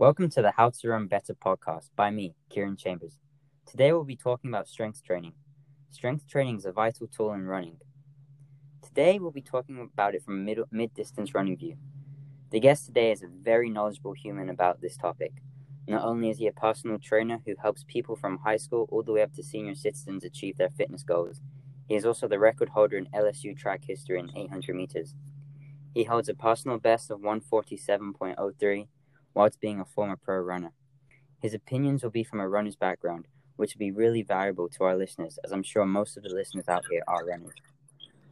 Welcome to the How to Run Better podcast by me, Kieran Chambers. Today we'll be talking about strength training. Strength training is a vital tool in running. Today we'll be talking about it from a mid distance running view. The guest today is a very knowledgeable human about this topic. Not only is he a personal trainer who helps people from high school all the way up to senior citizens achieve their fitness goals, he is also the record holder in LSU track history in 800 meters. He holds a personal best of 147.03 whilst being a former pro runner. His opinions will be from a runner's background, which will be really valuable to our listeners, as I'm sure most of the listeners out here are runners.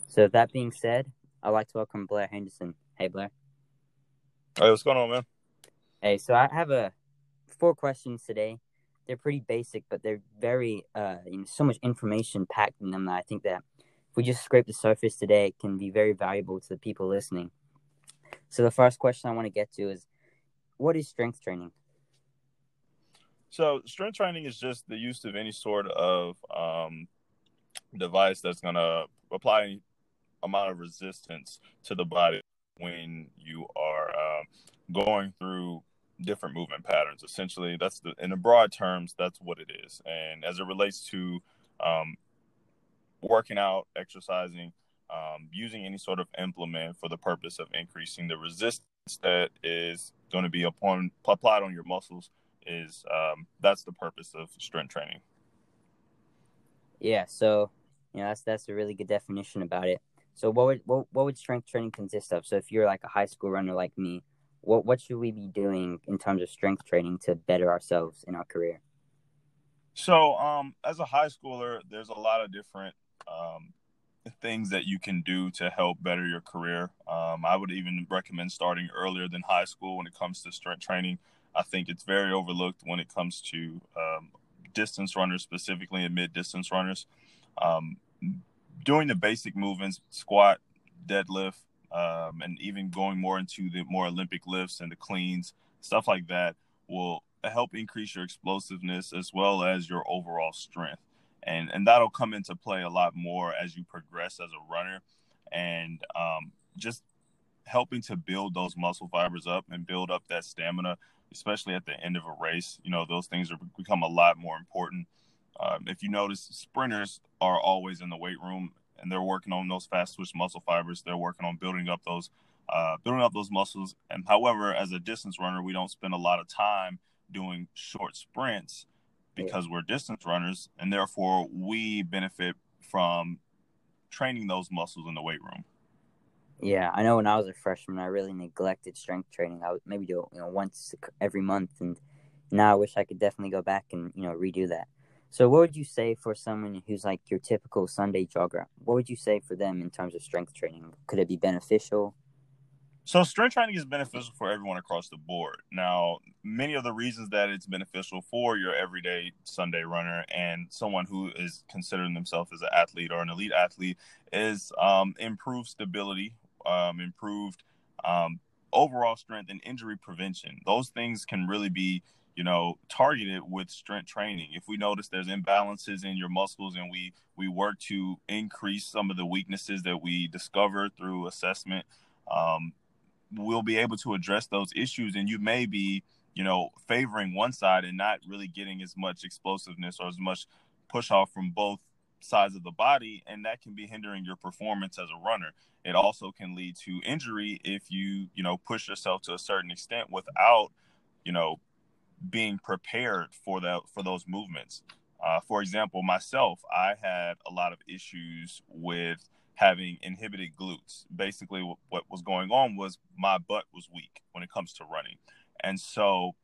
So, that being said, I'd like to welcome Blair Henderson. Hey, Blair. Hey, what's going on, man? Hey, so I have a four questions today. They're pretty basic, but they're very, uh, you know, so much information packed in them that I think that if we just scrape the surface today, it can be very valuable to the people listening. So the first question I want to get to is, what is strength training? So, strength training is just the use of any sort of um, device that's going to apply amount of resistance to the body when you are uh, going through different movement patterns. Essentially, that's the in the broad terms, that's what it is. And as it relates to um, working out, exercising, um, using any sort of implement for the purpose of increasing the resistance that is going to be upon applied on your muscles is um, that's the purpose of strength training. Yeah, so you know that's that's a really good definition about it. So what would what, what would strength training consist of? So if you're like a high school runner like me, what what should we be doing in terms of strength training to better ourselves in our career? So um, as a high schooler, there's a lot of different um, things that you can do to help better your career. Um, I would even recommend starting earlier than high school when it comes to strength training. I think it's very overlooked when it comes to um, distance runners, specifically and mid distance runners. Um, doing the basic movements, squat, deadlift, um, and even going more into the more Olympic lifts and the cleans, stuff like that will help increase your explosiveness as well as your overall strength and and that'll come into play a lot more as you progress as a runner and um, just helping to build those muscle fibers up and build up that stamina especially at the end of a race. You know those things are become a lot more important. Um, if you notice sprinters are always in the weight room and they're working on those fast twitch muscle fibers. They're working on building up those uh, building up those muscles. And however as a distance runner we don't spend a lot of time doing short sprints because we're distance runners and therefore we benefit from training those muscles in the weight room. Yeah, I know when I was a freshman, I really neglected strength training. I would maybe do it, you know, once every month, and now I wish I could definitely go back and you know redo that. So, what would you say for someone who's like your typical Sunday jogger? What would you say for them in terms of strength training? Could it be beneficial? So strength training is beneficial for everyone across the board. Now, many of the reasons that it's beneficial for your everyday Sunday runner and someone who is considering themselves as an athlete or an elite athlete is um, improved stability, um, improved um, overall strength, and injury prevention. Those things can really be, you know, targeted with strength training. If we notice there's imbalances in your muscles and we we work to increase some of the weaknesses that we discover through assessment. Um, we'll be able to address those issues and you may be you know favoring one side and not really getting as much explosiveness or as much push off from both sides of the body and that can be hindering your performance as a runner. It also can lead to injury if you you know push yourself to a certain extent without you know being prepared for that for those movements. Uh, for example myself i had a lot of issues with having inhibited glutes. Basically, what, was going on was my butt was weak when it comes to running. And so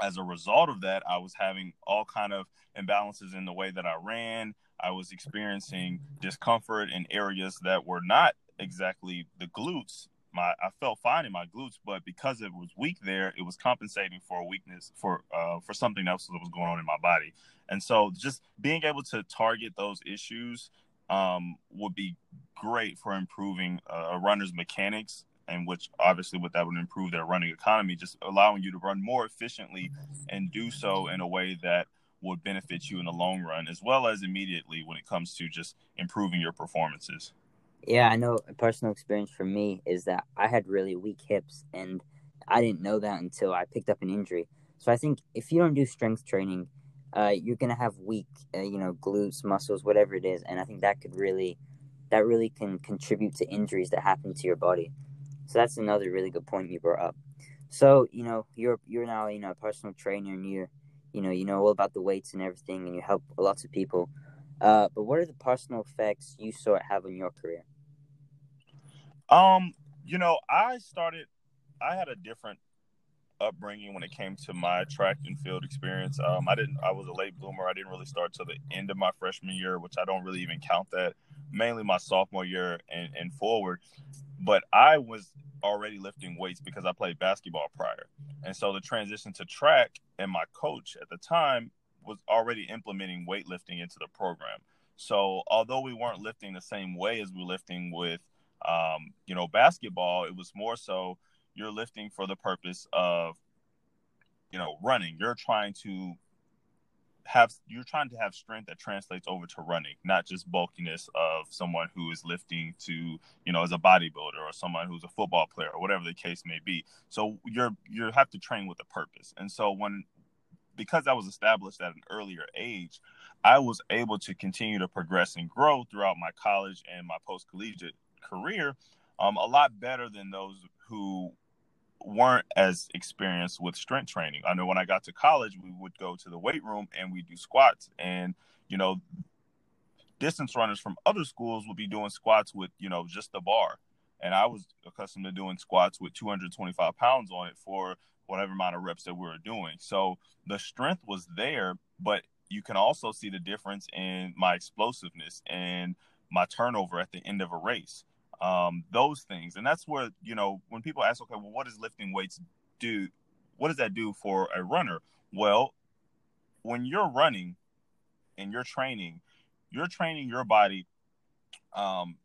as a result of that, I was having all kind of imbalances in the way that I ran. I was experiencing discomfort in areas that were not exactly the glutes. My I felt fine in my glutes, but because it was weak there, it was compensating for a weakness for uh, for something else that was going on in my body. And so, just being able to target those issues um, would be great for improving uh, a runner's mechanics and which obviously with that would improve their running economy just allowing you to run more efficiently and do so in a way that would benefit you in the long run as well as immediately when it comes to just improving your performances yeah i know a personal experience for me is that i had really weak hips and I didn't know that until I picked up an injury. So I think if you don't do strength training, uh, you're gonna have weak, uh, you know, glutes, muscles, whatever it is, and I think that could really, that really can contribute to injuries that happen to your body. So that's another really good point you brought up. So you know, you're you're now you know a personal trainer, and you, you know, you know all about the weights and everything, and you help lots of people. Uh, but what are the personal effects you saw it have on your career? Um, you know, I started. I had a different upbringing when it came to my track and field experience. Um, I didn't. I was a late bloomer. I didn't really start till the end of my freshman year, which I don't really even count that. Mainly my sophomore year and, and forward. But I was already lifting weights because I played basketball prior, and so the transition to track and my coach at the time was already implementing weightlifting into the program. So although we weren't lifting the same way as we were lifting with, um, you know, basketball, it was more so you're lifting for the purpose of you know running. You're trying to have you're trying to have strength that translates over to running not just bulkiness of someone who is lifting to you know as a bodybuilder or someone who's a football player or whatever the case may be. So you're you have to train with a purpose. And so when because I was established at an earlier age I was able to continue to progress and grow throughout my college and my post collegiate career um, a lot better than those who weren't as experienced with strength training. I know when I got to college, we would go to the weight room and we do squats, and you know, distance runners from other schools would be doing squats with you know just the bar, and I was accustomed to doing squats with 225 pounds on it for whatever amount of reps that we were doing. So the strength was there, but you can also see the difference in my explosiveness and my turnover at the end of a race um, those things. And that's where, you know, when people ask, okay, well, what does lifting weights do? What does that do for a runner? Well, when you're running and you're training, you're training your body um,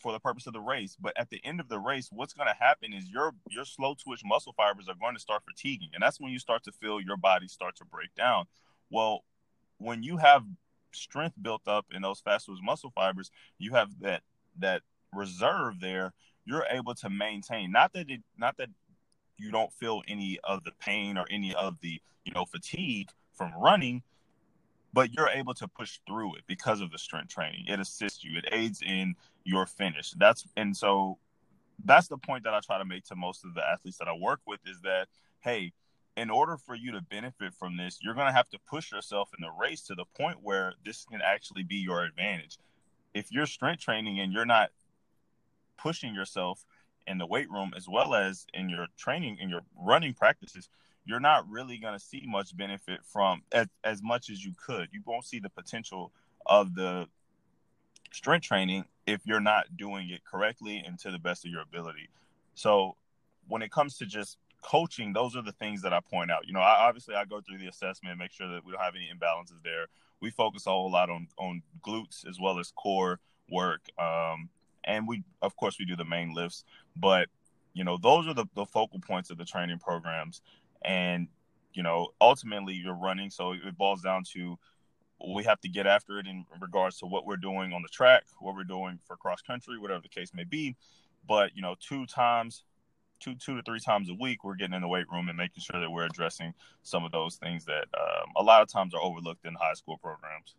for the purpose of the race. But at the end of the race, what's going to happen is your your slow twitch muscle fibers are going to start fatiguing, and that's when you start to feel your body start to break down. Well, when you have strength built up in those fast twitch muscle fibers, you have that that reserve there, you're able to maintain. Not that it, not that you don't feel any of the pain or any of the you know fatigue from running, but you're able to push through it because of the strength training. It assists you. It aids in your finish. That's and so that's the point that I try to make to most of the athletes that I work with is that hey, in order for you to benefit from this, you're going to have to push yourself in the race to the point where this can actually be your advantage. If you're strength training and you're not pushing yourself in the weight room as well as in your training in your running practices you're not really going to see much benefit from as, as much as you could. You won't see the potential of the strength training if you're not doing it correctly and to the best of your ability. So when it comes to just coaching those are the things that i point out. You know I, obviously i go through the assessment make sure that we don't have any imbalances there. We focus a whole lot on on glutes as well as core work. Um, and we of course we do the main lifts but you know those are the, the focal points of the training programs. And you know ultimately you're running so it boils down to we have to get after it in regards to what we're doing on the track what we're doing for cross country whatever the case may be. But you know two times two two to three times a week we're getting in the weight room and making sure that we're addressing some of those things that um, a lot of times are overlooked in high school programs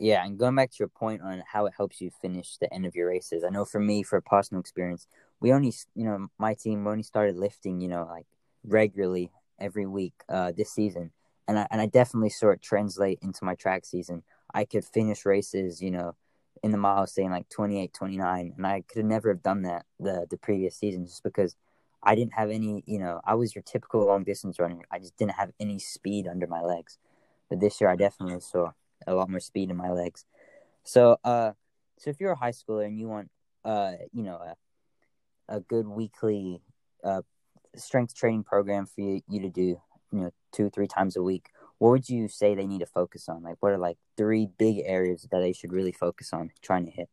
yeah, and going back to your point on how it helps you finish the end of your races, I know for me, for a personal experience, we only, you know, my team only started lifting, you know, like regularly every week uh, this season, and I and I definitely saw it translate into my track season. I could finish races, you know, in the miles saying like 28, 29, and I could have never have done that the the previous season just because I didn't have any, you know, I was your typical long distance runner. I just didn't have any speed under my legs. But this year I definitely saw a lot more speed in my legs. So, uh, so if you're a high schooler and you want, uh, you know, a, a good weekly, uh, strength training program for you, you to do, you know, two, three times a week, what would you say they need to focus on? Like, what are like three big areas that they should really focus on trying to hit?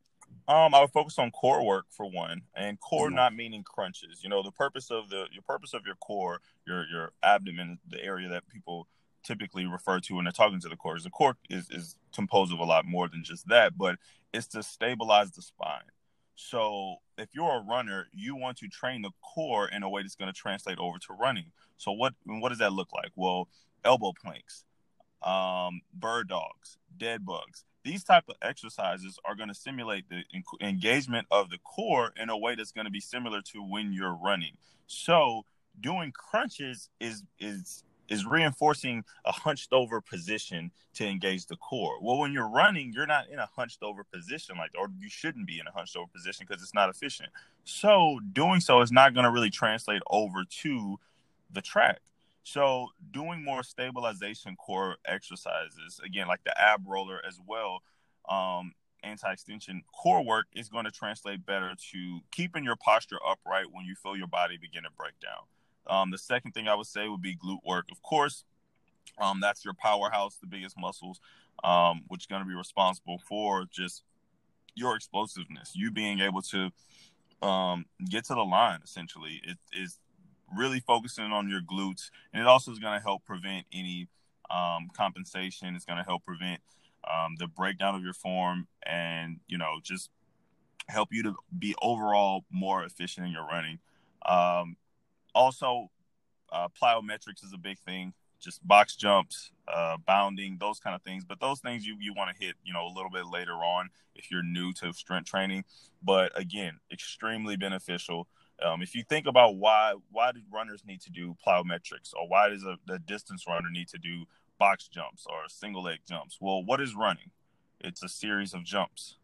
Um, I would focus on core work for one, and core not meaning crunches. You know, the purpose of the your purpose of your core, your your abdomen, the area that people typically refer to when they're talking to the core. The core is, is composed of a lot more than just that, but it's to stabilize the spine. So if you're a runner, you want to train the core in a way that's going to translate over to running. So what what does that look like? Well, elbow planks, um, bird dogs, dead bugs. These type of exercises are going to simulate the engagement of the core in a way that's going to be similar to when you're running. So doing crunches is is is reinforcing a hunched over position to engage the core. Well, when you're running, you're not in a hunched over position, like, or you shouldn't be in a hunched over position because it's not efficient. So, doing so is not going to really translate over to the track. So, doing more stabilization core exercises, again, like the ab roller as well, um, anti extension core work is going to translate better to keeping your posture upright when you feel your body begin to break down. Um, the second thing I would say would be glute work. Of course, um, that's your powerhouse, the biggest muscles, um, which is going to be responsible for just your explosiveness, you being able to um, get to the line. Essentially, it is really focusing on your glutes, and it also is going to help prevent any um, compensation. It's going to help prevent um, the breakdown of your form, and you know just help you to be overall more efficient in your running. Um, also, uh, plyometrics is a big thing. Just box jumps, uh, bounding, those kind of things. But those things you, you want to hit, you know, a little bit later on if you're new to strength training. But again, extremely beneficial. Um, if you think about why why do runners need to do plyometrics, or why does a, a distance runner need to do box jumps or single leg jumps? Well, what is running? It's a series of jumps.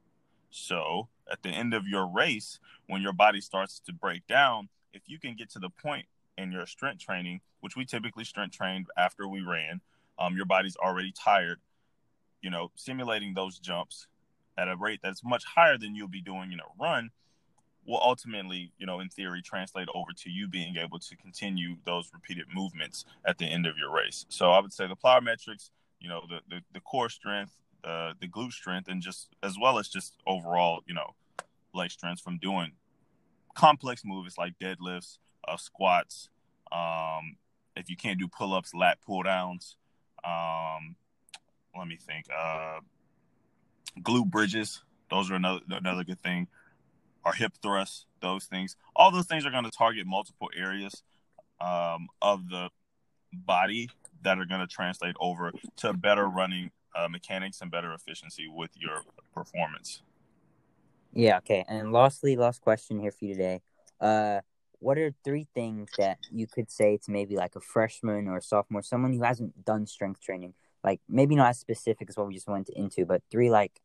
So at the end of your race, when your body starts to break down, if you can get to the point in your strength training, which we typically strength trained after we ran, um, your body's already tired, you know, simulating those jumps at a rate that's much higher than you'll be doing in a run will ultimately, you know, in theory, translate over to you being able to continue those repeated movements at the end of your race. So I would say the plyometrics, you know, the the, the core strength, uh, the glute strength, and just as well as just overall, you know, leg strength from doing complex moves like deadlifts, uh, squats. Um, if you can't do pull ups, lat pull downs. Um, let me think. Uh, glute bridges. Those are another another good thing. Or hip thrusts. Those things. All those things are going to target multiple areas um, of the body that are going to translate over to better running uh, mechanics and better efficiency with your performance. Yeah, okay. And lastly, last question here for you today. Uh what are three things that you could say to maybe like a freshman or a sophomore, someone who hasn't done strength training? Like maybe not as specific as what we just went into, but three like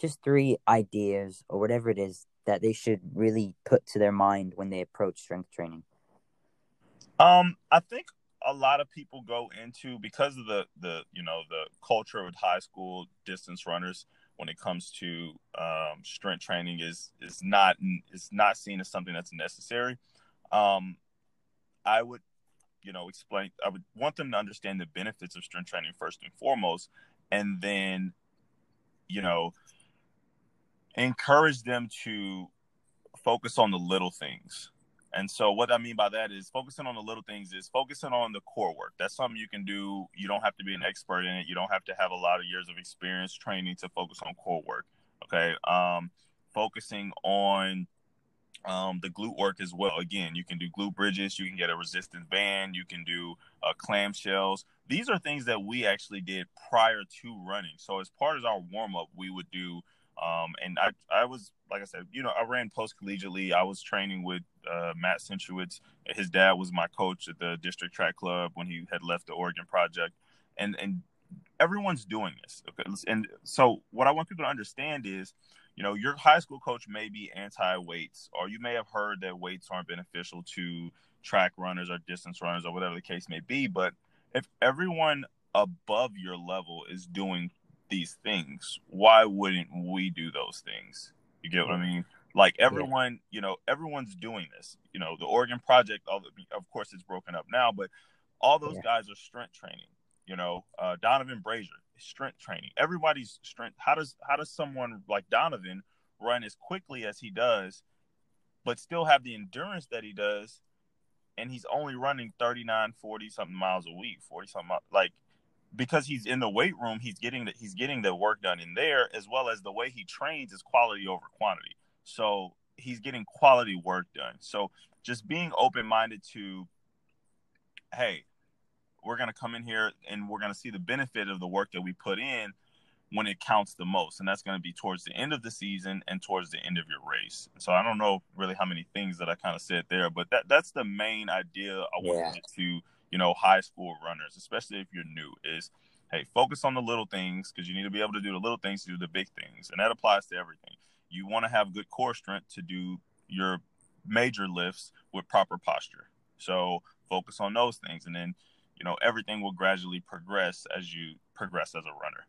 just three ideas or whatever it is that they should really put to their mind when they approach strength training. Um, I think a lot of people go into because of the the you know the culture of high school distance runners when it comes to um, strength training is is not is not seen as something that's necessary. Um, I would, you know, explain. I would want them to understand the benefits of strength training first and foremost, and then, you know, encourage them to focus on the little things. And so what I mean by that is focusing on the little things is focusing on the core work. That's something you can do. You don't have to be an expert in it. You don't have to have a lot of years of experience training to focus on core work. Okay. Um, focusing on um, the glute work as well. Again, you can do glute bridges. You can get a resistance band. You can do uh, clamshells. These are things that we actually did prior to running. So as part of our warm up, we would do um, and I, I was, like I said, you know, I ran post collegiately. I was training with uh, Matt Centrowitz. His dad was my coach at the district track club when he had left the Oregon Project, and and everyone's doing this. Okay, and so what I want people to understand is, you know, your high school coach may be anti weights, or you may have heard that weights aren't beneficial to track runners or distance runners or whatever the case may be. But if everyone above your level is doing these things, why wouldn't we do those things? You get what I mean? Like everyone, yeah. you know, everyone's doing this. You know, the Oregon Project, of course, it's broken up now, but all those yeah. guys are strength training. You know, uh, Donavan Brazier, strength training. Everybody's strength. How does how does someone like Donavan run as quickly as he does, but still have the endurance that he does, and he's only running 39, 40 something miles a week, 40 something like because he's in the weight room, he's getting the, he's getting the work done in there, as well as the way he trains is quality over quantity. So he's getting quality work done. So just being open minded to, hey, we're going to come in here and we're going to see the benefit of the work that we put in when it counts the most. And that's going to be towards the end of the season and towards the end of your race. So I don't know really how many things that I kind of said there, but that that's the main idea I wanted yeah. to, you know, high school runners, especially if you're new, is hey, focus on the little things because you need to be able to do the little things to do the big things. And that applies to everything. You want to have good core strength to do your major lifts with proper posture. So focus on those things. And then, you know, everything will gradually progress as you progress as a runner.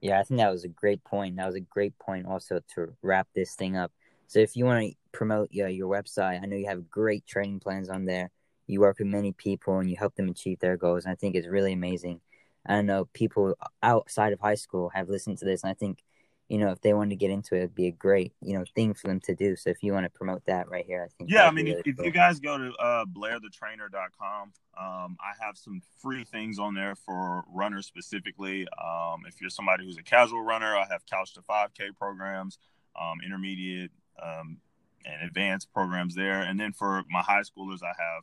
Yeah, I think that was a great point. That was a great point also to wrap this thing up. So if you want to promote your, your website, I know you have great training plans on there. You work with many people and you help them achieve their goals. And I think it's really amazing. I know people outside of high school have listened to this, and I think you know, if they wanted to get into it, it'd be a great, you know, thing for them to do. So if you want to promote that right here, I think. Yeah, I mean, really if, cool. you guys go to uh, blairthetrainer.com, um, I have some free things on there for runners specifically. Um, if you're somebody who's a casual runner, I have couch to 5K programs, um, intermediate um, and advanced programs there. And then for my high schoolers, I have,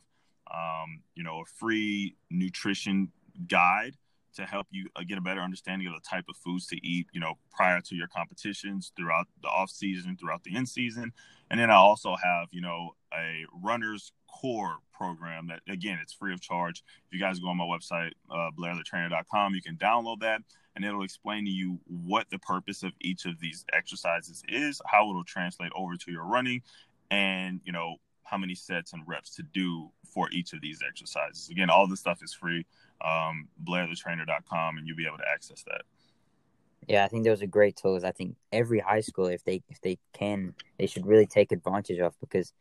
um, you know, a free nutrition guide to help you uh, get a better understanding of the type of foods to eat, you know, prior to your competitions, throughout the off season, throughout the in season, and then I also have, you know, a runner's core program that again it's free of charge. If you guys go on my website, uh, blairthetrainer.com, you can download that, and it'll explain to you what the purpose of each of these exercises is, how it'll translate over to your running, and you know how many sets and reps to do for each of these exercises. Again, all this stuff is free um, blairthetrainer.com and you'll be able to access that. Yeah, I think those are great tools. I think every high school, if they if they can, they should really take advantage of because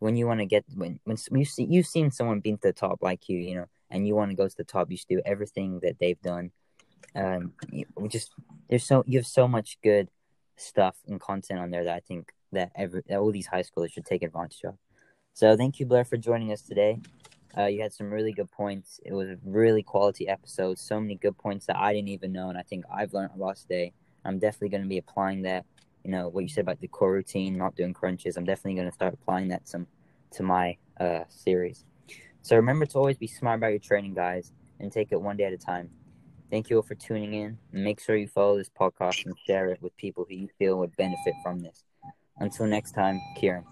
when you want to get when when you see you've seen someone being to the top like you, you know, and you want to go to the top, you should do everything that they've done. Um, you, just there's so you have so much good stuff and content on there that I think that every that all these high schoolers should take advantage of. So thank you, Blair, for joining us today. Uh, you had some really good points. It was a really quality episode. So many good points that I didn't even know, and I think I've learned a lot today. I'm definitely going to be applying that. You know what you said about the core routine, not doing crunches. I'm definitely going to start applying that some to my uh, series. So remember to always be smart about your training, guys, and take it one day at a time. Thank you all for tuning in. Make sure you follow this podcast and share it with people who you feel would benefit from this. Until next time, Kieran.